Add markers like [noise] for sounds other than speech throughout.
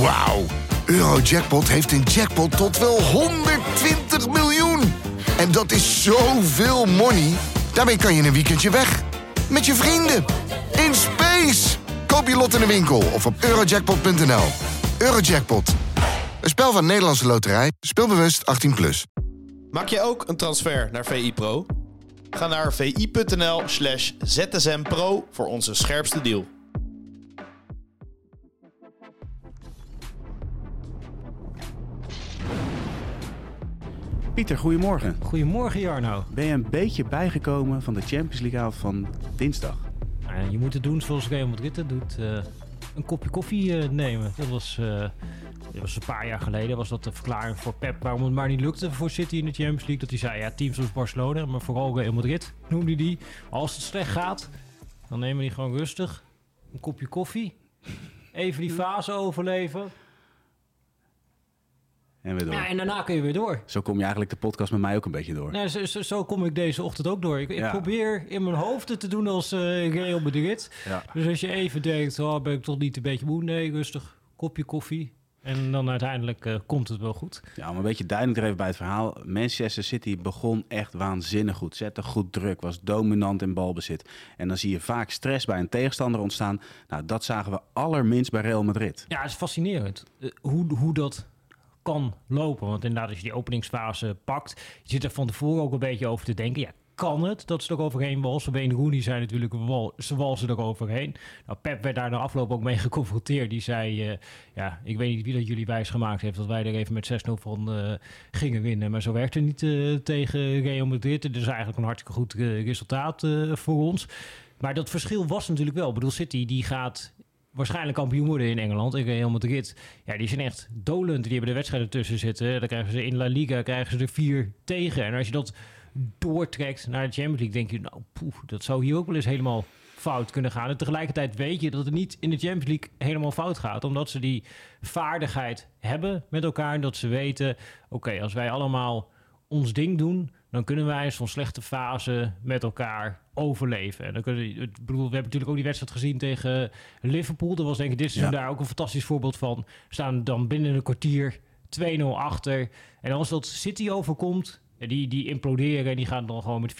Wauw. Eurojackpot heeft een jackpot tot wel 120 miljoen. En dat is zoveel money. Daarmee kan je een weekendje weg. Met je vrienden. In space. Koop je lot in de winkel of op eurojackpot.nl. Eurojackpot. Een spel van Nederlandse Loterij. Speelbewust 18+. Plus. Maak je ook een transfer naar VI Pro? Ga naar vi.nl slash zsmpro voor onze scherpste deal. Pieter, goedemorgen. Goedemorgen Jarno. Ben je een beetje bijgekomen van de Champions League avond van dinsdag? Nou, je moet het doen zoals Real Madrid het doet. eh, een kopje koffie eh, nemen. Dat was, eh, dat was een paar jaar geleden. Was dat de verklaring voor Pep waarom het maar niet lukte voor City in de Champions League. Dat hij zei, ja, teams zoals Barcelona, maar vooral Real Madrid [laughs] noemde hij die. Als het slecht gaat, dan nemen die gewoon rustig. Een kopje koffie. Even die fase overleven. En weer door. Ja, en daarna kun je weer door. Zo kom je eigenlijk de podcast met mij ook een beetje door. Nou, zo, zo, zo kom ik deze ochtend ook door. Ik, ik Ja. probeer in mijn hoofd het te doen als eh Real Madrid. Ja. Dus als je even denkt, oh, ben ik toch niet een beetje moe? Nee, rustig, kopje koffie. En dan uiteindelijk eh, komt het wel goed. Ja, om een beetje duidelijk er even bij het verhaal. Manchester City begon echt waanzinnig goed. Zette goed druk, was dominant in balbezit. En dan zie je vaak stress bij een tegenstander ontstaan. Nou, dat zagen we allerminst bij Real Madrid. Ja, het is fascinerend eh, hoe, hoe dat kan lopen. Want inderdaad, als je die openingsfase pakt, je zit er van tevoren ook een beetje over te denken. Ja, kan het dat ze er overheen walsen? Wayne Rooney zei natuurlijk, wal, ze walsen er overheen. Nou, Pep werd daar de afloop ook mee geconfronteerd. Die zei, eh, ja, ik weet niet wie dat jullie wijs gemaakt heeft... dat wij er even met 6-0 van eh, gingen winnen. Maar zo werkt het niet eh, tegen Real Madrid. Het is eigenlijk een hartstikke goed resultaat voor ons. Maar dat verschil was natuurlijk wel. Ik bedoel, City die gaat waarschijnlijk kampioen worden in Engeland. En Real Madrid, ja, die zijn echt dolend. Die hebben de wedstrijden tussen zitten. Dan krijgen ze in La Liga krijgen ze er vier tegen. En als je dat doortrekt naar de Champions League, denk je, nou, poeh, dat zou hier ook wel eens helemaal fout kunnen gaan. En tegelijkertijd weet je dat het niet in de Champions League helemaal fout gaat. Omdat ze die vaardigheid hebben met elkaar. En dat ze weten, oké, als wij allemaal ons ding doen, dan kunnen wij zo'n slechte fase met elkaar overleven. En dan kunnen, ik bedoel, we hebben natuurlijk ook die wedstrijd gezien tegen Liverpool. Dat was denk ik dit seizoen Ja. daar ook een fantastisch voorbeeld van. Staan dan binnen een kwartier 2-0 achter. En als dat City overkomt, die, die imploderen en die gaan dan gewoon met 4-5-0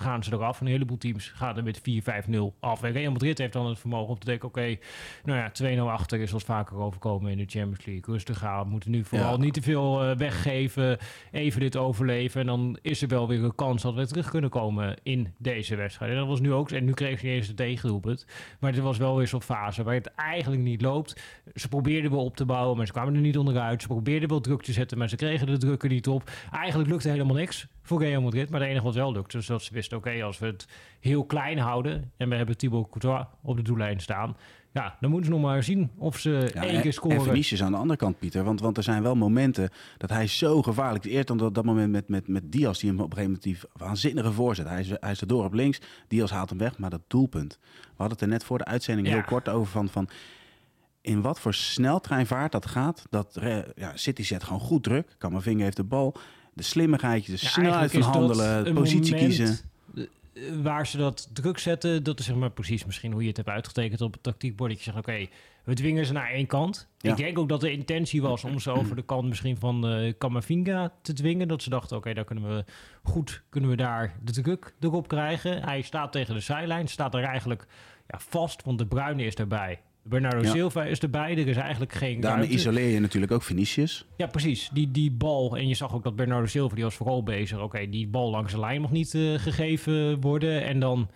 gaan ze eraf. Een heleboel teams gaan er met 4-5-0 af. En Real Madrid heeft dan het vermogen om te denken... oké, nou ja, 2-0 achter is ons vaker overkomen in de Champions League. Rustig gaan, we moeten nu vooral Ja. niet te veel eh, weggeven. Even dit overleven. En dan is er wel weer een kans dat we terug kunnen komen in deze wedstrijd. En dat was nu ook... En nu kreeg ze niet eens de tegendoelpunt. Maar het was wel weer zo'n fase waar het eigenlijk niet loopt. Ze probeerden wel op te bouwen, maar ze kwamen er niet onderuit. Ze probeerden wel druk te zetten, maar ze kregen de druk er niet op. Eigenlijk lukte helemaal niks voor Real Madrid. Maar het enige wat wel lukte, is dat ze wisten... oké, als we het heel klein houden... en we hebben Thibaut Courtois op de doellijn staan... ja, dan moeten ze nog maar zien of ze Ja, één en- keer scoren. En Vinicius aan de andere kant, Pieter. Want, want er zijn wel momenten dat hij zo gevaarlijk is. Eerst dan dat, dat moment met, met, met Diaz, die hem op een gegeven moment die waanzinnige voorzet. Hij is, hij is er door op links, Diaz haalt hem weg, maar dat doelpunt. We hadden het er net voor de uitzending Ja. heel kort over van... van in wat voor sneltreinvaart dat gaat. Dat ja, City zet gewoon goed druk. Kamavinga heeft de bal. De slimmigheid, de Ja, snelheid van handelen, positie kiezen. eh, Waar ze dat druk zetten, dat is zeg maar precies misschien hoe je het hebt uitgetekend op het tactiekbord. Dat je zegt, oké, we dwingen ze naar één kant. Ja. Ik denk ook dat de intentie was om ze over de kant misschien van eh Kamavinga te dwingen. Dat ze dachten, oké, daar kunnen we goed, kunnen we daar de druk erop krijgen. Hij staat tegen de zijlijn, staat er eigenlijk ja, vast, want de Bruyne is erbij. Bernardo Ja. Silva is erbij, er is eigenlijk geen Daarmee ruimte. isoleer je natuurlijk ook Vinicius. Ja, precies. Die, die bal. En je zag ook dat Bernardo Silva, die was vooral bezig. Oké, die bal langs de lijn mag niet eh, gegeven worden. En dan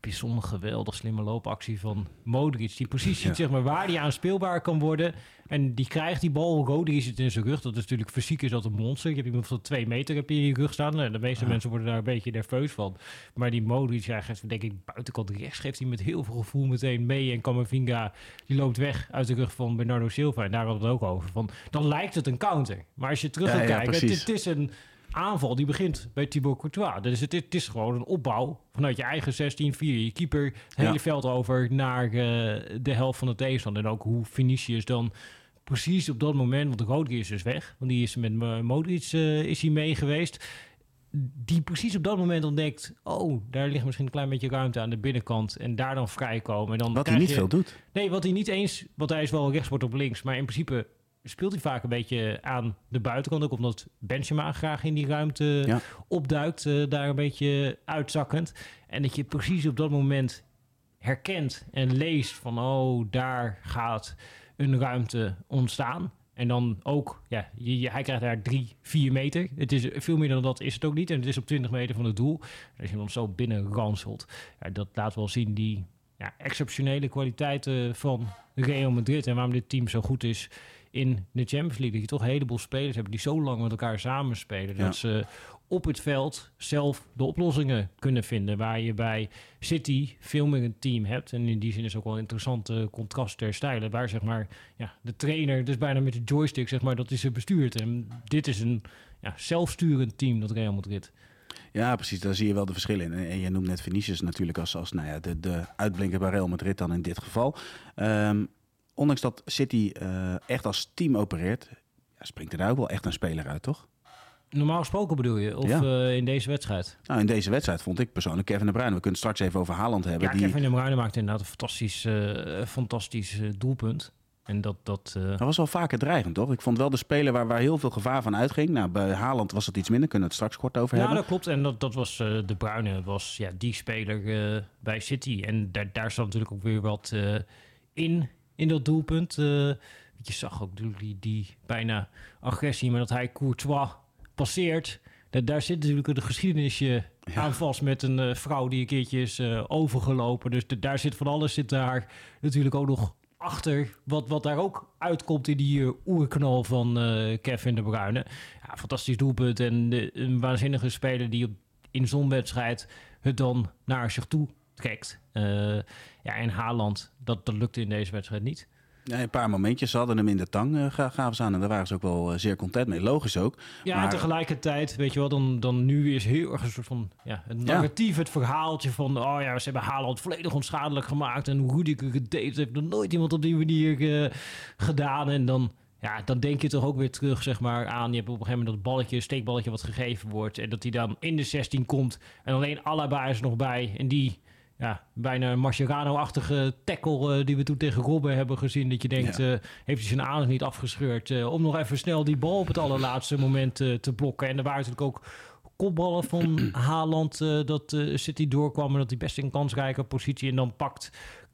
heb je geweldig slimme loopactie van Modric. Die precies ziet Ja. zeg maar, waar die aan speelbaar kan worden. En die krijgt die bal. Rodri zit in zijn rug. Dat is natuurlijk fysiek is dat een monster. Je hebt iemand van twee meter heb je in je rug staan. Nou, De meeste mensen worden daar een beetje nerveus van. Maar die Modric, ja, denk ik, buitenkant rechts geeft hij met heel veel gevoel meteen mee. En Camavinga, die loopt weg uit de rug van Bernardo Silva. En daar hadden we het ook over. Van, dan lijkt het een counter. Maar als je terug gaat ja, kijken, het, precies. het is een aanval die begint bij Thibaut Courtois. Dus het, het is gewoon een opbouw vanuit je eigen 16, 4 je keeper, het hele Ja. veld over naar eh, de helft van de tegenstander. En ook hoe Vinicius dan precies op dat moment, want Rodri is dus weg, want die is met eh, Modric eh, is hij mee geweest. die precies op dat moment ontdekt... oh, daar ligt misschien een klein beetje ruimte aan de binnenkant... en daar dan vrijkomen. En dan Wat hij niet je- veel doet. Nee, wat hij niet eens... Want hij is wel rechtsbord op links, maar in principe speelt hij vaak een beetje aan de buitenkant. Ook omdat Benzema graag in die ruimte Ja. opduikt, eh, daar een beetje uitzakkend. En dat je precies op dat moment herkent en leest van... oh, daar gaat een ruimte ontstaan. En dan ook, ja, je, je- hij krijgt daar drie, vier meter. Het is veel meer dan dat is het ook niet. En het is op 20 meter van het doel. Als je dan zo binnen ranselt, ja, dat laat wel zien die ja, exceptionele kwaliteiten van Real Madrid. En waarom dit team zo goed is in de Champions League. Dat je toch een heleboel spelers hebt die zo lang met elkaar samenspelen. Ja. Dat ze op het veld zelf de oplossingen kunnen vinden. Waar je bij City veel meer een team hebt. En in die zin is ook wel een interessante contrast ter stijlen. Waar zeg maar ja, de trainer dus bijna met de joystick zeg maar dat is ze bestuurt. En dit is een ja, zelfsturend team, dat Real Madrid. Ja, precies. Daar zie je wel de verschillen in. En en je noemt net Vinicius natuurlijk als, als nou ja, de, de uitblinker bij Real Madrid dan in dit geval. Ehm, ondanks dat City eh, echt als team opereert, ja, springt er daar ook wel echt een speler uit, toch? Normaal gesproken bedoel je? Of Ja. eh, in deze wedstrijd? Nou, in deze wedstrijd vond ik persoonlijk Kevin De Bruyne. We kunnen het straks even over Haaland hebben. Ja, die, Kevin De Bruyne maakt inderdaad een fantastisch, eh, fantastisch doelpunt. En dat... dat Dat was wel vaker dreigend, toch? Ik vond wel de speler waar, waar heel veel gevaar van uitging. Nou, bij Haaland was het iets minder. Kunnen we het straks kort over Ja, hebben. dat klopt. En dat, dat was De Bruyne, was ja, die speler bij City. En daar, daar zat natuurlijk ook weer wat in, in dat doelpunt. Eh, je zag ook die, die bijna agressie, maar dat hij Courtois passeert. Dat, daar zit natuurlijk een geschiedenisje aan vast met een eh, vrouw die een keertje is eh, overgelopen. Dus de- daar zit van alles zit daar natuurlijk ook nog achter. Wat, wat daar ook uitkomt in die oerknal van Kevin De Bruyne. Ja, fantastisch doelpunt en een waanzinnige speler die op, in zo'n wedstrijd het dan naar zich toe Eh, ja, en Haaland, dat, dat lukte in deze wedstrijd niet. Nee, een paar momentjes. Ze hadden hem in de tang, eh, ga- gaven ze aan. En daar waren ze ook wel eh, zeer content mee. Logisch ook. Ja, Maar- tegelijkertijd, weet je wel, dan, dan nu is heel erg een soort van, ja, het narratief, het verhaaltje van, oh ja, ze hebben Haaland volledig onschadelijk gemaakt en hoe Rudiger gedeed heeft nog nooit iemand op die manier gedaan. En dan, ja, dan denk je toch ook weer terug, zeg maar, aan, je hebt op een gegeven moment dat balletje, steekballetje wat gegeven wordt en dat hij dan in de 16 komt en alleen Alaba is er nog bij en die... Ja, bijna een Mascherano-achtige tackle eh, die we toen tegen Robben hebben gezien. Dat je denkt, Ja. eh, heeft hij zijn adem niet afgescheurd eh, om nog even snel die bal op het allerlaatste moment te blokken. En er waren natuurlijk ook kopballen van [clears throat] Haaland dat City doorkwam en dat hij best in kansrijke positie en dan pakt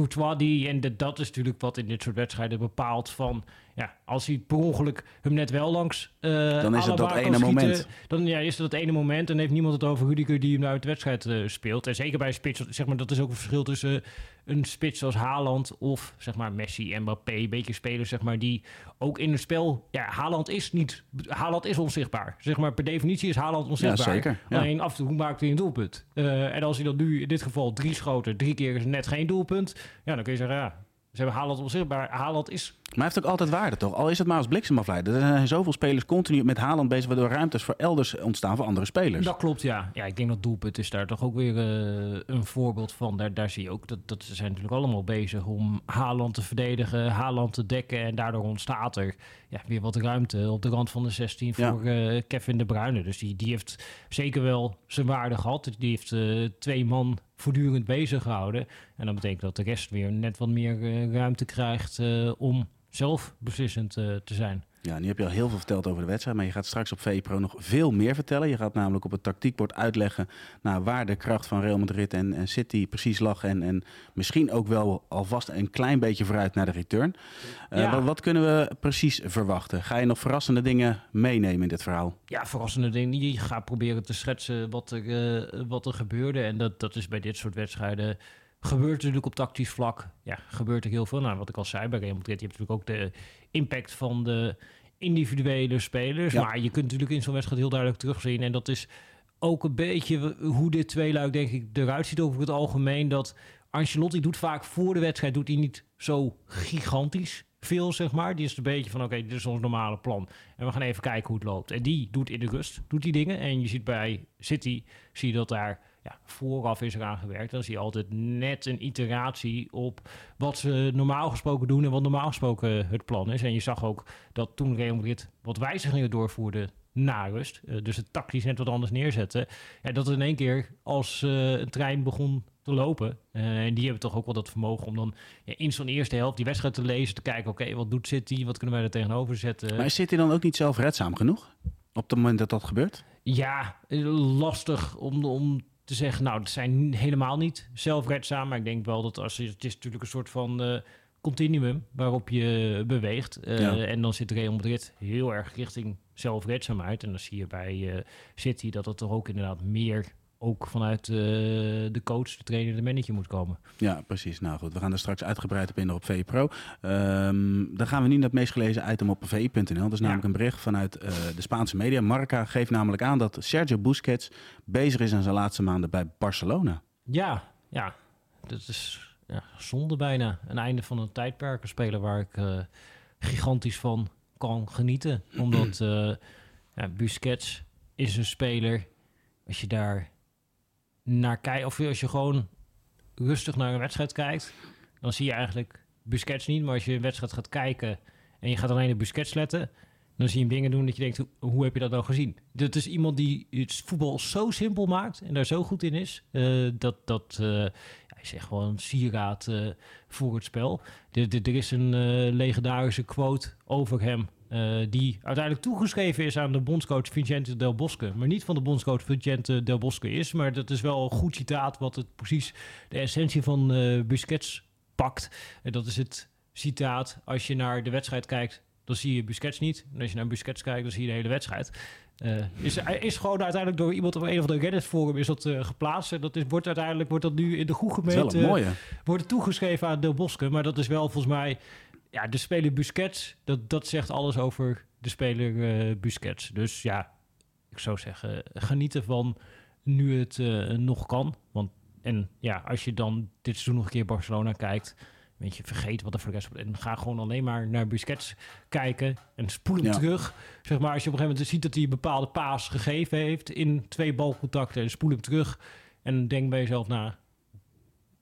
Courtois die. En de- dat is natuurlijk wat in dit soort wedstrijden bepaalt van, ja, als hij per ongeluk hem net wel langs eh Dan is het dat ene schieten, moment. Dan ja, is het dat ene moment en heeft niemand het over Rudiger die hem uit de wedstrijd eh, speelt. En zeker bij een spits, zeg maar, dat is ook een verschil tussen een spits als Haaland of zeg maar Messi, Mbappé, een beetje spelers zeg maar die ook in het spel, ja, Haaland is niet, Haaland is onzichtbaar. Zeg maar per definitie is Haaland onzichtbaar. Ja, zeker, ja. Alleen af en toe maakt hij een doelpunt. Eh, en als hij dan nu in dit geval drie schoten, drie keer is net geen doelpunt, ja, dan kun je zeggen ja. Ze hebben Haaland onzichtbaar. Haaland is Maar hij heeft ook altijd waarde, toch? Al is het maar als bliksemafleider. Er zijn zoveel spelers continu met Haaland bezig... waardoor ruimtes voor elders ontstaan voor andere spelers. Dat klopt, ja. Ja, ik denk dat doelpunt is daar toch ook weer eh, een voorbeeld van. Daar, daar zie je ook dat, dat ze zijn natuurlijk allemaal bezig om Haaland te verdedigen, Haaland te dekken. En daardoor ontstaat er ja, weer wat ruimte op de rand van de 16 Ja. voor eh, Kevin De Bruyne. Dus die, die heeft zeker wel zijn waarde gehad. Die heeft eh, twee man voortdurend bezig gehouden. En dat betekent dat de rest weer net wat meer eh, ruimte krijgt eh, om zelf beslissend eh, te zijn. Ja, nu heb je al heel veel verteld over de wedstrijd, maar je gaat straks op VPRO nog veel meer vertellen. Je gaat namelijk op het tactiekbord uitleggen nou, waar de kracht van Real Madrid en, en City precies lag. En, en misschien ook wel alvast een klein beetje vooruit naar de return. Eh, Ja. wat, wat kunnen we precies verwachten? Ga je nog verrassende dingen meenemen in dit verhaal? ja, verrassende dingen. Je gaat proberen te schetsen wat er, eh, wat er gebeurde. En dat, dat is bij dit soort wedstrijden. Gebeurt natuurlijk op tactisch vlak. Ja, gebeurt er heel veel. Nou, wat ik al zei bij Real Madrid. Je hebt natuurlijk ook de impact van de individuele spelers. Ja. Maar je kunt natuurlijk in zo'n wedstrijd heel duidelijk terugzien. En dat is ook een beetje hoe dit tweeluik denk ik eruit ziet over het algemeen. Dat Ancelotti doet vaak voor de wedstrijd doet hij niet zo gigantisch veel, zeg maar. Die is een beetje van, oké, dit is ons normale plan. En we gaan even kijken hoe het loopt. En die doet in de rust, doet die dingen. En je ziet bij City, zie je dat daar ja, vooraf is eraan gewerkt. Dan zie je altijd net een iteratie op wat ze normaal gesproken doen en wat normaal gesproken het plan is. En je zag ook dat toen Real Madrid wat wijzigingen doorvoerde na rust. Eh, dus het tactisch net wat anders neerzetten. Ja, dat in één keer als eh, een trein begon te lopen. eh, en die hebben toch ook wel dat vermogen om dan ja, in zo'n eerste helft die wedstrijd te lezen. Te kijken, oké, wat doet City? Wat kunnen wij er tegenover zetten? Maar zit hij dan ook niet zelfredzaam genoeg? Op het moment dat dat gebeurt? Ja, lastig om, om te zeggen. Nou, het zijn helemaal niet zelfredzaam. Maar ik denk wel dat als je, het is natuurlijk een soort van eh, continuum waarop je beweegt. Eh, Ja. En dan zit Real Madrid heel erg richting zelfredzaamheid. En dan zie je bij eh, City dat het toch ook inderdaad meer ook vanuit eh, de coach, de trainer, de manager moet komen. Ja, precies. Nou goed, we gaan er straks uitgebreid op in op VI Pro. Ehm, dan gaan we nu naar het meest gelezen item op vi.nl. Dat is namelijk Ja. een bericht vanuit eh, de Spaanse media. Marca geeft namelijk aan dat Sergio Busquets bezig is aan zijn laatste maanden bij Barcelona. Ja, ja. Dat is ja, zonde bijna. Een einde van een tijdperk. Een speler waar ik eh, gigantisch van kan genieten. [clears throat] Omdat ja, Busquets is een speler... Als je daar naar kijkt... Of als je gewoon rustig naar een wedstrijd kijkt... Dan zie je eigenlijk Busquets niet. Maar als je een wedstrijd gaat kijken... En je gaat alleen op Busquets letten... Dan zie je hem dingen doen dat je denkt, hoe, heb je dat nou gezien? Dit is iemand die het voetbal zo simpel maakt en daar zo goed in is. eh, dat dat eh, is echt gewoon sieraad eh, voor het spel. Er, er- is een eh, legendarische quote over hem. eh, die uiteindelijk toegeschreven is aan de bondscoach Vicente Del Bosque. Maar niet van de bondscoach Vicente Del Bosque is. Maar dat is wel een goed citaat wat het precies de essentie van Busquets pakt. En dat is het citaat. Als je naar de wedstrijd kijkt, dan zie je Busquets niet. En als je naar Busquets kijkt, dan zie je de hele wedstrijd. Eh, is, is gewoon uiteindelijk door iemand op een of andere Reddit forum is dat eh, geplaatst. En dat is, wordt uiteindelijk wordt dat nu in de goede gemeente een mooie. wordt het toegeschreven aan Del Bosque. Maar dat is wel volgens mij ja, de speler Busquets. Dat, dat zegt alles over de speler eh, Busquets. Dus ja, ik zou zeggen, geniet ervan nu het nog kan. Want en ja, als je dan dit seizoen nog een keer Barcelona kijkt, weet je, vergeet wat er voor de rest en ga gewoon alleen maar naar Busquets kijken en spoel hem Ja. terug. Zeg maar, als je op een gegeven moment ziet dat hij een bepaalde paas gegeven heeft in twee balcontacten, en spoel hem terug en denk bij jezelf na,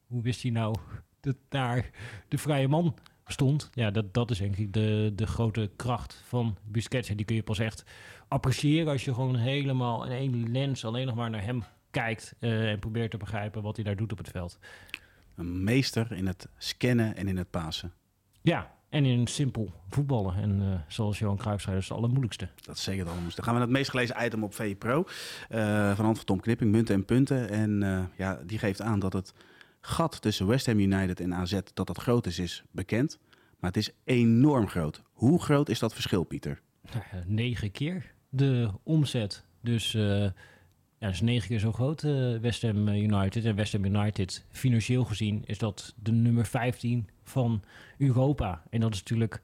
hoe wist hij nou dat daar de vrije man stond? Ja, dat, dat is denk ik de, de grote kracht van Busquets. En die kun je pas echt appreciëren als je gewoon helemaal in één lens alleen nog maar naar hem kijkt eh, en probeert te begrijpen wat hij daar doet op het veld. Een meester in het scannen en in het pasen. Ja, en in simpel voetballen. En eh, zoals Johan Cruijff zei, dat is het allermoeilijkste. Dat is zeker het. Dan gaan we naar het meest gelezen item op VI Pro. eh, van hand van Tom Knipping, munten en punten. En eh, ja, die geeft aan dat het gat tussen West Ham United en AZ, dat dat groot is, is bekend. Maar het is enorm groot. Hoe groot is dat verschil, Pieter? Nou negen keer de omzet. Dus ja, dat is negen keer zo groot, eh, West Ham United. En West Ham United, financieel gezien, is dat de nummer 15 van Europa. En dat is natuurlijk...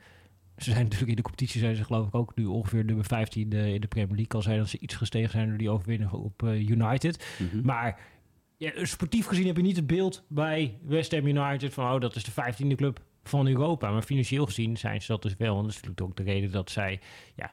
Ze zijn natuurlijk in de competitie, zijn ze geloof ik ook nu ongeveer nummer 15 in de Premier League. Al zijn dat ze iets gestegen zijn door die overwinning op eh, United. Mhm. Maar ja, sportief gezien heb je niet het beeld bij West Ham United van oh, dat is de 15e club van Europa. Maar financieel gezien zijn ze dat dus wel. En dat is natuurlijk ook de reden dat zij ja,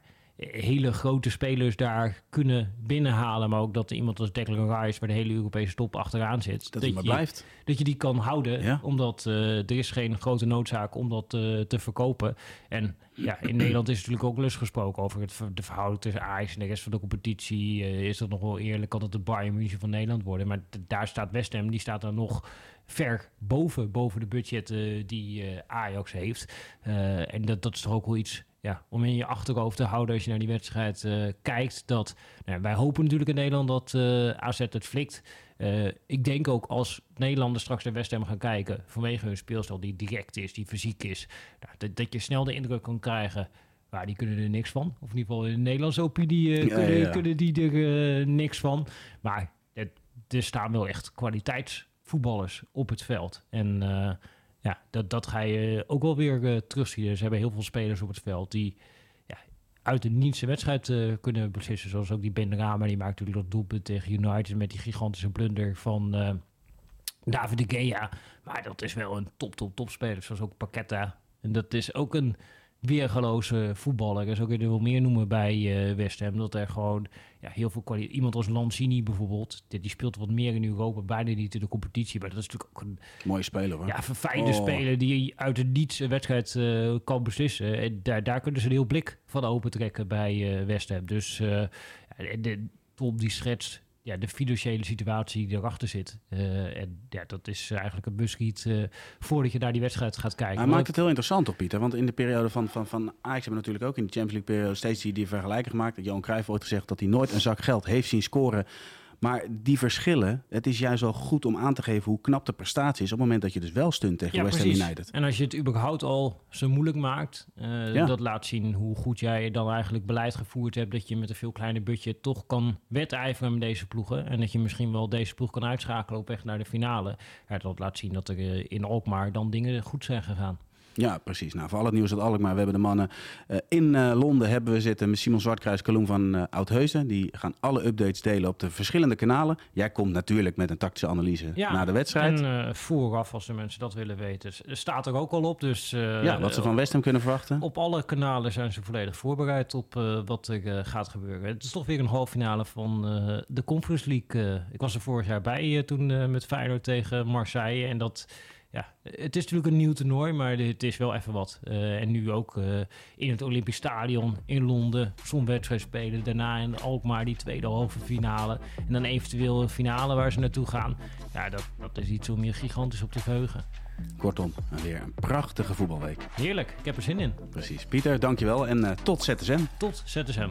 hele grote spelers daar kunnen binnenhalen. Maar ook dat iemand als Declan Rice, waar de hele Europese top achteraan zit, Dat maar je, blijft. dat je die kan houden. Ja. Omdat eh, er is geen grote noodzaak om dat eh, te verkopen. En ja, in [clears throat] Nederland is natuurlijk ook lust gesproken over het, de verhouding tussen Ajax en de rest van de competitie. Eh, is dat nog wel eerlijk? Kan het de Bayern München van Nederland worden? Maar daar staat West Ham, die staat dan nog ver boven, boven de budget eh, die Ajax heeft. En dat, dat is toch ook wel iets ja, om in je achterhoofd te houden als je naar die wedstrijd eh, kijkt. Dat, nou, wij hopen natuurlijk in Nederland dat eh, AZ het flikt. Eh, ik denk ook als Nederlanders straks naar West Ham gaan kijken... vanwege hun speelstijl die direct is, die fysiek is... Nou, dat, dat je snel de indruk kan krijgen... Maar die kunnen er niks van. Of in ieder geval in de Nederlandse opinie Ja, kunnen, ja, kunnen die er niks van. Maar het, er staan wel echt kwaliteitsvoetballers op het veld. En ja, dat, dat ga je ook wel weer eh, terugzien. Ze hebben heel veel spelers op het veld die ja, uit de niets een wedstrijd eh, kunnen beslissen. Zoals ook die Ben Rama, die maakt natuurlijk dat doelpunt tegen United met die gigantische blunder van eh, David de Gea. Maar dat is wel een top, top, top speler. Zoals ook Paqueta. En dat is ook een weergaloze voetballer. Er zou ik er wel meer noemen bij eh, West Ham. Dat er gewoon ja, heel veel kwaliteit... Iemand als Lanzini bijvoorbeeld, die, die speelt wat meer in Europa, bijna niet in de competitie. Maar dat is natuurlijk ook een Mooie speler hoor. ja, verfijnde Oh. speler die uit het niets een wedstrijd eh, kan beslissen. En daar, daar kunnen ze een heel blik van opentrekken bij eh West Ham. Dus de, Tom die schetst ja, de financiële situatie die erachter zit. Eh, en ja, dat is eigenlijk een buskiet eh voordat je naar die wedstrijd gaat kijken. Hij maakt het heel interessant toch, Pieter? Want in de periode van, van, van Ajax hebben we natuurlijk ook in de Champions League periode steeds die, die vergelijking gemaakt. Johan Cruijff ooit gezegd dat hij nooit een zak geld heeft zien scoren. Maar die verschillen, het is juist wel goed om aan te geven hoe knap de prestatie is op het moment dat je dus wel stunt tegen Ja, West Ham. United. En als je het überhaupt al zo moeilijk maakt, eh, Ja. dat laat zien hoe goed jij dan eigenlijk beleid gevoerd hebt. Dat je met een veel kleiner budget toch kan wedijveren met deze ploegen. En dat je misschien wel deze ploeg kan uitschakelen op weg naar de finale. Ja, dat laat zien dat er eh, in Alkmaar dan dingen goed zijn gegaan. Ja, precies. Nou, voor al het nieuws uit Alkmaar, we hebben de mannen eh, in eh, Londen hebben we zitten met Simon Zwartkruis, Kaloen van eh Oudheusden. Die gaan alle updates delen op de verschillende kanalen. Jij komt natuurlijk met een tactische analyse na de wedstrijd. En vooraf, als de mensen dat willen weten, staat er ook al op. Dus ja, wat ze van West Ham kunnen verwachten. Op alle kanalen zijn ze volledig voorbereid op wat er gaat gebeuren. Het is toch weer een halve finale van de Conference League. ik was er vorig jaar bij toen met Feyenoord tegen Marseille. En dat, ja, het is natuurlijk een nieuw toernooi, maar het is wel even wat. Eh, en nu ook eh, in het Olympisch Stadion in Londen zo'n wedstrijd spelen. Daarna in Alkmaar die tweede halve finale. En dan eventueel een finale waar ze naartoe gaan. Ja, dat, dat is iets om je gigantisch op te verheugen. Kortom, weer een prachtige voetbalweek. Heerlijk, ik heb er zin in. Precies. Pieter, dankjewel en eh, tot ZSM. Tot ZSM.